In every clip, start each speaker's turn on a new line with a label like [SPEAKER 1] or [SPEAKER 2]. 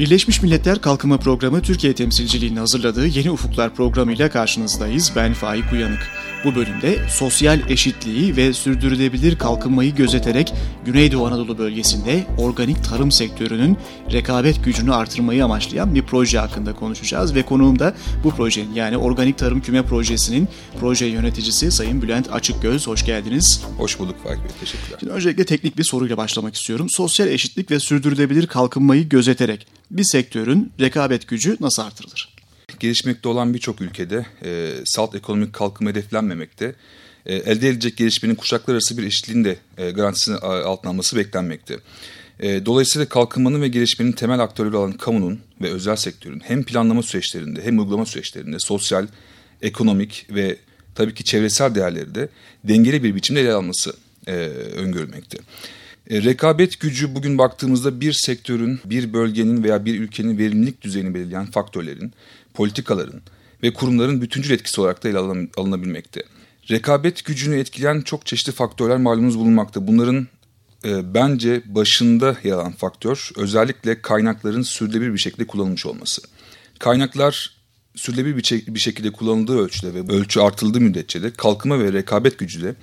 [SPEAKER 1] Birleşmiş Milletler Kalkınma Programı Türkiye temsilciliğinin hazırladığı Yeni Ufuklar programıyla karşınızdayız. Ben Faik Uyanık. Bu bölümde sosyal eşitliği ve sürdürülebilir kalkınmayı gözeterek Güneydoğu Anadolu bölgesinde organik tarım sektörünün rekabet gücünü artırmayı amaçlayan bir proje hakkında konuşacağız. Ve konuğum da bu projenin yani Organik Tarım Küme Projesi'nin proje yöneticisi Sayın Bülent Açıkgöz. Hoş geldiniz.
[SPEAKER 2] Hoş bulduk Faik Bey. Teşekkürler.
[SPEAKER 1] Şimdi öncelikle teknik bir soruyla başlamak istiyorum. Sosyal eşitlik ve sürdürülebilir kalkınmayı gözeterek bir sektörün rekabet gücü nasıl artırılır?
[SPEAKER 2] Gelişmekte olan birçok ülkede e, salt ekonomik kalkınma hedeflenmemekte. E, elde edilecek gelişmenin kuşaklar arası bir eşitliğin de e, garantisini altına alması beklenmekte. E, dolayısıyla kalkınmanın ve gelişmenin temel aktörleri olan kamunun ve özel sektörün hem planlama süreçlerinde hem uygulama süreçlerinde sosyal, ekonomik ve tabii ki çevresel değerleri de dengeli bir biçimde ele alması e, öngörülmekte. E, rekabet gücü bugün baktığımızda bir sektörün, bir bölgenin veya bir ülkenin verimlilik düzeyini belirleyen faktörlerin, politikaların ve kurumların bütüncül etkisi olarak da ele alınabilmekte. Rekabet gücünü etkileyen çok çeşitli faktörler malumunuz bulunmakta. Bunların e, bence başında yer alan faktör özellikle kaynakların sürdürülebilir bir şekilde kullanılmış olması. Kaynaklar sürdürülebilir bir, bir şekilde kullanıldığı ölçüde ve ölçü artıldığı müddetçe de kalkınma ve rekabet gücü de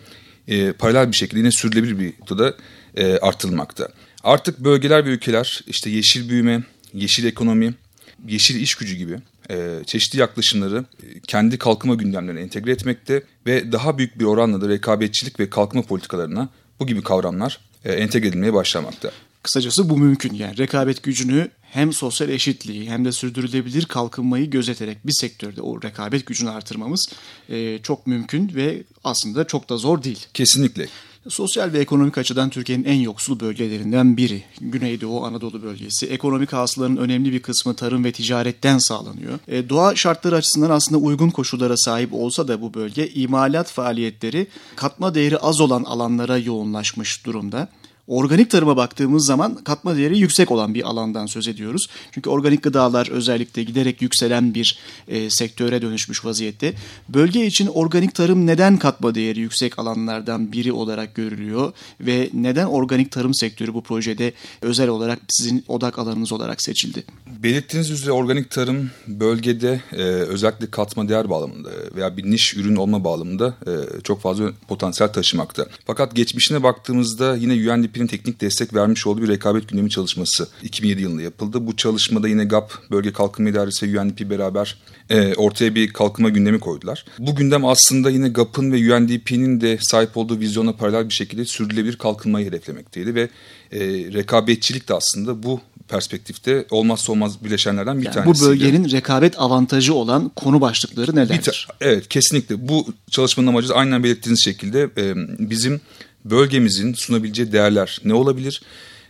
[SPEAKER 2] e, paralel bir şekilde yine sürdürülebilir bir noktada e, artırılmakta. Artık bölgeler ve ülkeler işte yeşil büyüme, yeşil ekonomi, yeşil iş gücü gibi e, çeşitli yaklaşımları e, kendi kalkınma gündemlerine entegre etmekte ve daha büyük bir oranla da rekabetçilik ve kalkınma politikalarına bu gibi kavramlar e, entegre edilmeye başlamakta.
[SPEAKER 1] Kısacası bu mümkün yani rekabet gücünü hem sosyal eşitliği hem de sürdürülebilir kalkınmayı gözeterek bir sektörde o rekabet gücünü artırmamız e, çok mümkün ve aslında çok da zor değil.
[SPEAKER 2] Kesinlikle.
[SPEAKER 1] Sosyal ve ekonomik açıdan Türkiye'nin en yoksul bölgelerinden biri. Güneydoğu Anadolu bölgesi. Ekonomik hasılanın önemli bir kısmı tarım ve ticaretten sağlanıyor. E, doğa şartları açısından aslında uygun koşullara sahip olsa da bu bölge imalat faaliyetleri katma değeri az olan alanlara yoğunlaşmış durumda. Organik tarıma baktığımız zaman katma değeri yüksek olan bir alandan söz ediyoruz. Çünkü organik gıdalar özellikle giderek yükselen bir e, sektöre dönüşmüş vaziyette. Bölge için organik tarım neden katma değeri yüksek alanlardan biri olarak görülüyor ve neden organik tarım sektörü bu projede özel olarak sizin odak alanınız olarak seçildi?
[SPEAKER 2] Belirttiğiniz üzere organik tarım bölgede e, özellikle katma değer bağlamında veya bir niş ürün olma bağlamında e, çok fazla potansiyel taşımakta. Fakat geçmişine baktığımızda yine UNDP GAP'in teknik destek vermiş olduğu bir rekabet gündemi çalışması 2007 yılında yapıldı. Bu çalışmada yine GAP, Bölge Kalkınma İdaresi ve UNDP beraber e, ortaya bir kalkınma gündemi koydular. Bu gündem aslında yine GAP'ın ve UNDP'nin de sahip olduğu vizyona paralel bir şekilde sürdürülebilir kalkınmayı hedeflemekteydi ve e, rekabetçilik de aslında bu perspektifte olmazsa olmaz bileşenlerden bir
[SPEAKER 1] yani
[SPEAKER 2] tanesi.
[SPEAKER 1] Bu bölgenin rekabet avantajı olan konu başlıkları nelerdir?
[SPEAKER 2] evet kesinlikle bu çalışmanın amacı aynen belirttiğiniz şekilde e, bizim bölgemizin sunabileceği değerler ne olabilir?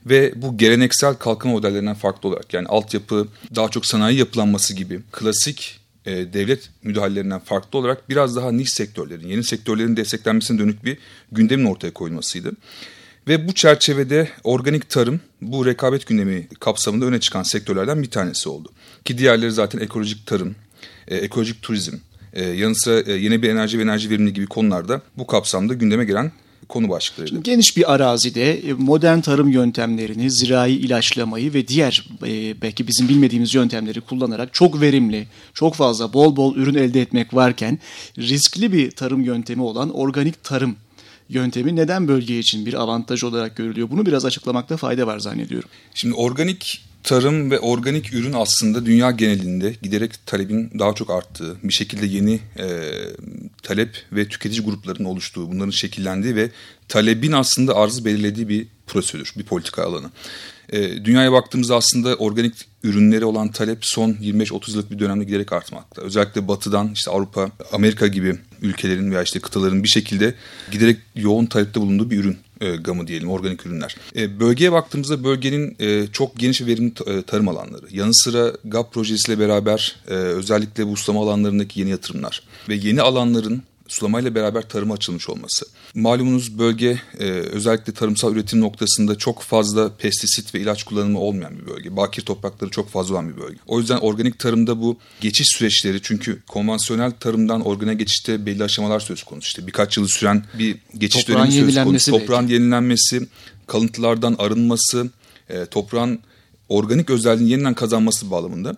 [SPEAKER 2] Ve bu geleneksel kalkınma modellerinden farklı olarak yani altyapı, daha çok sanayi yapılanması gibi klasik e, devlet müdahalelerinden farklı olarak biraz daha niş sektörlerin, yeni sektörlerin desteklenmesine dönük bir gündemin ortaya koyulmasıydı. Ve bu çerçevede organik tarım bu rekabet gündemi kapsamında öne çıkan sektörlerden bir tanesi oldu. Ki diğerleri zaten ekolojik tarım, e, ekolojik turizm, e, yanı sıra e, yeni bir enerji ve enerji verimli gibi konularda bu kapsamda gündeme gelen konu başlıkları. Şimdi
[SPEAKER 1] geniş bir arazide e, modern tarım yöntemlerini, zirai ilaçlamayı ve diğer e, belki bizim bilmediğimiz yöntemleri kullanarak çok verimli, çok fazla bol bol ürün elde etmek varken riskli bir tarım yöntemi olan organik tarım yöntemi neden bölge için bir avantaj olarak görülüyor? Bunu biraz açıklamakta fayda var zannediyorum.
[SPEAKER 2] Şimdi organik tarım ve organik ürün aslında dünya genelinde giderek talebin daha çok arttığı, bir şekilde yeni e, talep ve tüketici gruplarının oluştuğu, bunların şekillendiği ve talebin aslında arzı belirlediği bir prosedür, bir politika alanı. E, dünyaya baktığımızda aslında organik ürünleri olan talep son 25-30 yıllık bir dönemde giderek artmakta. Özellikle batıdan işte Avrupa, Amerika gibi ülkelerin veya işte kıtaların bir şekilde giderek yoğun talepte bulunduğu bir ürün e, gamı diyelim organik ürünler. E, bölgeye baktığımızda bölgenin e, çok geniş ve verimli e, tarım alanları. Yanı sıra GAP projesiyle beraber e, özellikle bu sulama alanlarındaki yeni yatırımlar ve yeni alanların sulamayla beraber tarıma açılmış olması. Malumunuz bölge e, özellikle tarımsal üretim noktasında çok fazla pestisit ve ilaç kullanımı olmayan bir bölge. Bakir toprakları çok fazla olan bir bölge. O yüzden organik tarımda bu geçiş süreçleri çünkü konvansiyonel tarımdan organiğe geçişte belli aşamalar söz konusu. İşte birkaç yılı süren bir geçiş
[SPEAKER 1] Toprağın
[SPEAKER 2] dönemi söz
[SPEAKER 1] konusu.
[SPEAKER 2] Toprağın yenilenmesi, kalıntılardan arınması, e, toprağın organik özelliğini yeniden kazanması bağlamında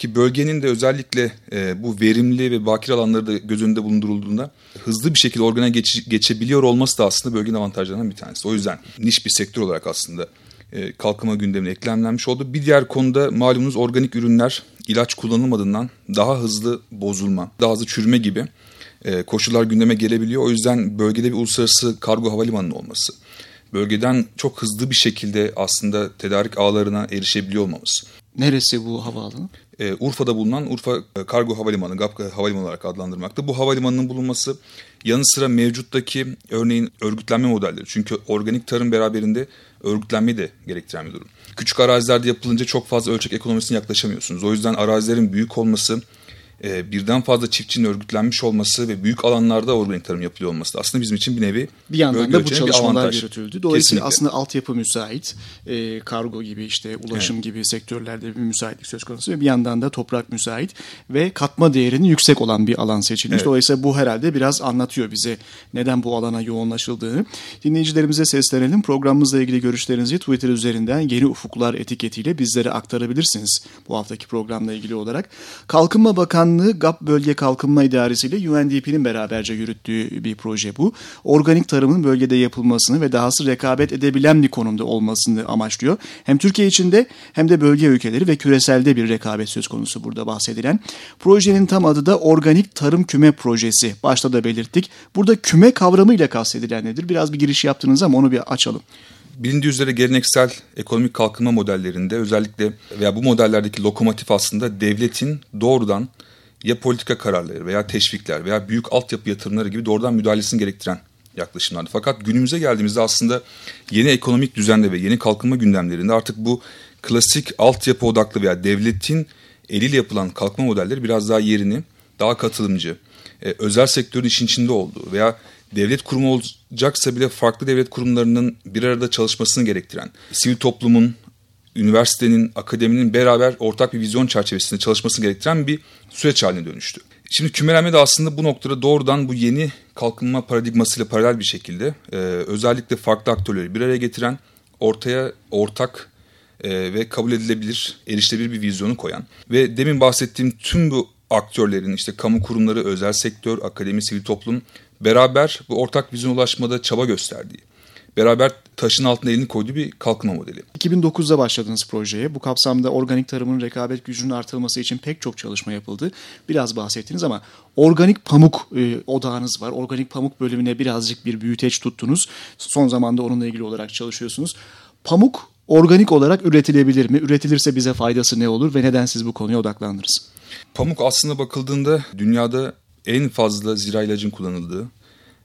[SPEAKER 2] ki bölgenin de özellikle e, bu verimli ve bakir alanları da göz önünde bulundurulduğunda hızlı bir şekilde organa geç, geçebiliyor olması da aslında bölgenin avantajlarından bir tanesi. O yüzden niş bir sektör olarak aslında e, kalkınma gündemine eklemlenmiş oldu. Bir diğer konuda malumunuz organik ürünler ilaç kullanılmadığından daha hızlı bozulma, daha hızlı çürüme gibi e, koşullar gündeme gelebiliyor. O yüzden bölgede bir uluslararası kargo havalimanının olması, bölgeden çok hızlı bir şekilde aslında tedarik ağlarına erişebiliyor olmamız.
[SPEAKER 1] Neresi bu havaalanı?
[SPEAKER 2] Ee, Urfa'da bulunan Urfa e, Kargo Havalimanı, GAP Havalimanı olarak adlandırmakta. Bu havalimanının bulunması yanı sıra mevcuttaki örneğin örgütlenme modelleri. Çünkü organik tarım beraberinde örgütlenmeyi de gerektiren bir durum. Küçük arazilerde yapılınca çok fazla ölçek ekonomisine yaklaşamıyorsunuz. O yüzden arazilerin büyük olması, e, birden fazla çiftçinin örgütlenmiş olması ve büyük alanlarda organik tarım yapılıyor olması da aslında bizim için bir nevi
[SPEAKER 1] bir yandan da bu çalışmalar yürütüldü. Dolayısıyla Kesinlikle. aslında altyapı müsait, e, kargo gibi işte ulaşım evet. gibi sektörlerde bir müsaitlik söz konusu ve bir yandan da toprak müsait ve katma değerinin yüksek olan bir alan seçilmiş. Evet. Dolayısıyla bu herhalde biraz anlatıyor bize neden bu alana yoğunlaşıldığını. Dinleyicilerimize seslenelim. Programımızla ilgili görüşlerinizi Twitter üzerinden Yeni Ufuklar etiketiyle bizlere aktarabilirsiniz. Bu haftaki programla ilgili olarak. Kalkınma Bakanlığı Bakanlığı GAP Bölge Kalkınma İdaresi ile UNDP'nin beraberce yürüttüğü bir proje bu. Organik tarımın bölgede yapılmasını ve dahası rekabet edebilen bir konumda olmasını amaçlıyor. Hem Türkiye içinde hem de bölge ülkeleri ve küreselde bir rekabet söz konusu burada bahsedilen. Projenin tam adı da Organik Tarım Küme Projesi. Başta da belirttik. Burada küme kavramıyla kastedilen nedir? Biraz bir giriş yaptınız ama onu bir açalım.
[SPEAKER 2] Bilindiği üzere geleneksel ekonomik kalkınma modellerinde özellikle veya bu modellerdeki lokomotif aslında devletin doğrudan ya politika kararları veya teşvikler veya büyük altyapı yatırımları gibi doğrudan müdahalesini gerektiren yaklaşımlardı. Fakat günümüze geldiğimizde aslında yeni ekonomik düzende ve yeni kalkınma gündemlerinde artık bu klasik altyapı odaklı veya devletin eliyle yapılan kalkınma modelleri biraz daha yerini daha katılımcı, e, özel sektörün işin içinde olduğu veya devlet kurumu olacaksa bile farklı devlet kurumlarının bir arada çalışmasını gerektiren, sivil toplumun, üniversitenin, akademinin beraber ortak bir vizyon çerçevesinde çalışması gerektiren bir süreç haline dönüştü. Şimdi kümelenme de aslında bu noktada doğrudan bu yeni kalkınma paradigmasıyla paralel bir şekilde e, özellikle farklı aktörleri bir araya getiren, ortaya ortak e, ve kabul edilebilir, erişilebilir bir vizyonu koyan ve demin bahsettiğim tüm bu aktörlerin işte kamu kurumları, özel sektör, akademi, sivil toplum beraber bu ortak vizyona ulaşmada çaba gösterdiği beraber taşın altına elini koyduğu bir kalkınma modeli.
[SPEAKER 1] 2009'da başladınız projeye. Bu kapsamda organik tarımın rekabet gücünün artırılması için pek çok çalışma yapıldı. Biraz bahsettiniz ama organik pamuk e, odağınız var. Organik pamuk bölümüne birazcık bir büyüteç tuttunuz. Son zamanda onunla ilgili olarak çalışıyorsunuz. Pamuk organik olarak üretilebilir mi? Üretilirse bize faydası ne olur ve neden siz bu konuya odaklandınız?
[SPEAKER 2] Pamuk aslında bakıldığında dünyada en fazla zira ilacın kullanıldığı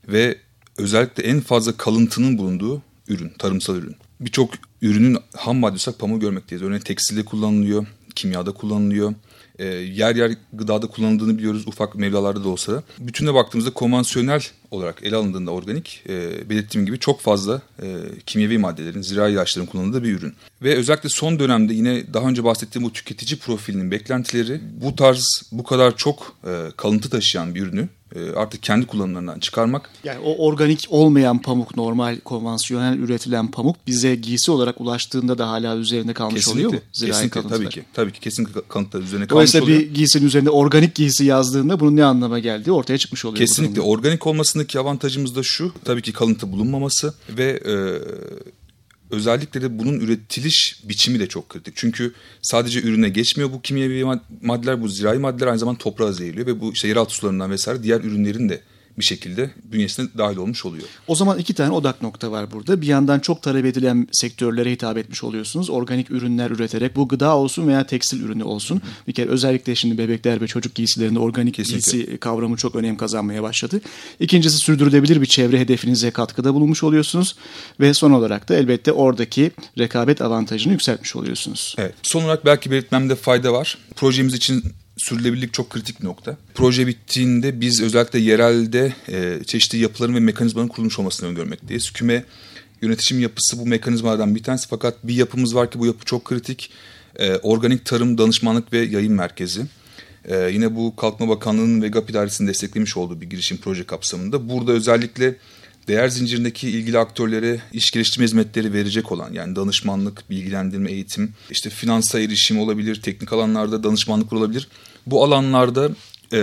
[SPEAKER 2] ve özellikle en fazla kalıntının bulunduğu ürün, tarımsal ürün. Birçok ürünün ham maddesi pamuğu görmekteyiz. Örneğin tekstilde kullanılıyor, kimyada kullanılıyor. E, yer yer gıdada kullanıldığını biliyoruz ufak mevlalarda da olsa. Bütüne baktığımızda konvansiyonel olarak ele alındığında organik e, belirttiğim gibi çok fazla e, kimyevi maddelerin, zirai ilaçların kullanıldığı bir ürün. Ve özellikle son dönemde yine daha önce bahsettiğim bu tüketici profilinin beklentileri bu tarz bu kadar çok e, kalıntı taşıyan bir ürünü artık kendi kullanımlarından çıkarmak.
[SPEAKER 1] Yani o organik olmayan pamuk, normal konvansiyonel üretilen pamuk bize giysi olarak ulaştığında da hala üzerinde kalmış
[SPEAKER 2] kesinlikle,
[SPEAKER 1] oluyor mu?
[SPEAKER 2] Zirai kesinlikle kalıntılar. tabii ki. Tabii ki kesinlikle kalıntılar üzerine kalmış
[SPEAKER 1] oluyor. Dolayısıyla bir giysinin üzerinde organik giysi yazdığında bunun ne anlama geldiği ortaya çıkmış oluyor.
[SPEAKER 2] Kesinlikle. Organik olmasındaki avantajımız da şu. Tabii ki kalıntı bulunmaması ve e, özellikle de bunun üretiliş biçimi de çok kritik. Çünkü sadece ürüne geçmiyor bu kimyevi maddeler, bu zirai maddeler aynı zamanda toprağa zehirliyor ve bu işte yeraltı sularından vesaire diğer ürünlerin de bir şekilde bünyesine dahil olmuş oluyor.
[SPEAKER 1] O zaman iki tane odak nokta var burada. Bir yandan çok talep edilen sektörlere hitap etmiş oluyorsunuz. Organik ürünler üreterek bu gıda olsun veya tekstil ürünü olsun. Bir kere özellikle şimdi bebekler ve çocuk giysilerinde organik Kesinlikle. giysi kavramı çok önem kazanmaya başladı. İkincisi sürdürülebilir bir çevre hedefinize katkıda bulunmuş oluyorsunuz. Ve son olarak da elbette oradaki rekabet avantajını yükseltmiş oluyorsunuz.
[SPEAKER 2] Evet. Son olarak belki belirtmemde fayda var. Projemiz için sürdürülebilirlik çok kritik nokta. Proje bittiğinde biz özellikle yerelde e, çeşitli yapıların ve mekanizmaların kurulmuş olmasını öngörmekteyiz. Küme yönetişim yapısı bu mekanizmalardan bir tanesi fakat bir yapımız var ki bu yapı çok kritik. E, organik Tarım Danışmanlık ve Yayın Merkezi. E, yine bu Kalkınma Bakanlığı'nın ve GAP İdaresi'nin desteklemiş olduğu bir girişim proje kapsamında. Burada özellikle değer zincirindeki ilgili aktörlere iş geliştirme hizmetleri verecek olan yani danışmanlık, bilgilendirme, eğitim, işte finansa erişim olabilir, teknik alanlarda danışmanlık olabilir. Bu alanlarda e,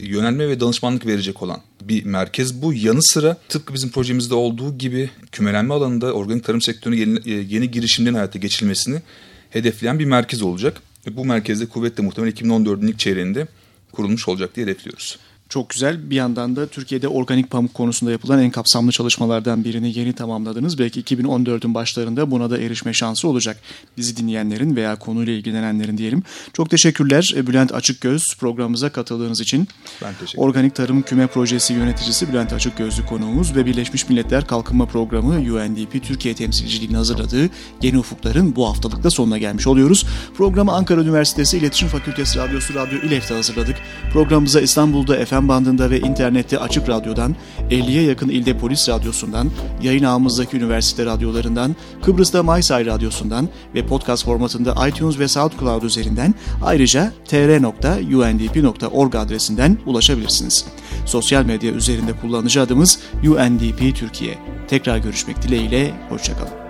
[SPEAKER 2] yönelme ve danışmanlık verecek olan bir merkez bu. Yanı sıra tıpkı bizim projemizde olduğu gibi kümelenme alanında organik tarım sektörüne yeni, e, yeni girişimlerin hayata geçirilmesini hedefleyen bir merkez olacak. Bu merkezde kuvvetle muhtemelen 2014'ün ilk çeyreğinde kurulmuş olacak diye hedefliyoruz.
[SPEAKER 1] Çok güzel. Bir yandan da Türkiye'de organik pamuk konusunda yapılan en kapsamlı çalışmalardan birini yeni tamamladınız. Belki 2014'ün başlarında buna da erişme şansı olacak. Bizi dinleyenlerin veya konuyla ilgilenenlerin diyelim. Çok teşekkürler Bülent Açıkgöz programımıza katıldığınız için.
[SPEAKER 2] Ben teşekkür
[SPEAKER 1] Organik Tarım Küme Projesi yöneticisi Bülent Açıkgözlü konuğumuz ve Birleşmiş Milletler Kalkınma Programı UNDP Türkiye temsilciliğini hazırladığı Yeni Ufuklar'ın bu haftalıkta sonuna gelmiş oluyoruz. Programı Ankara Üniversitesi İletişim Fakültesi Radyosu Radyo İLEF'te hazırladık. Programımıza İstanbul'da FM bandında ve internette Açık Radyo'dan, 50'ye yakın ilde Polis Radyosu'ndan, yayın ağımızdaki üniversite radyolarından, Kıbrıs'ta MySay Radyosu'ndan ve podcast formatında iTunes ve SoundCloud üzerinden ayrıca tr.undp.org adresinden ulaşabilirsiniz. Sosyal medya üzerinde kullanıcı adımız UNDP Türkiye. Tekrar görüşmek dileğiyle, hoşçakalın.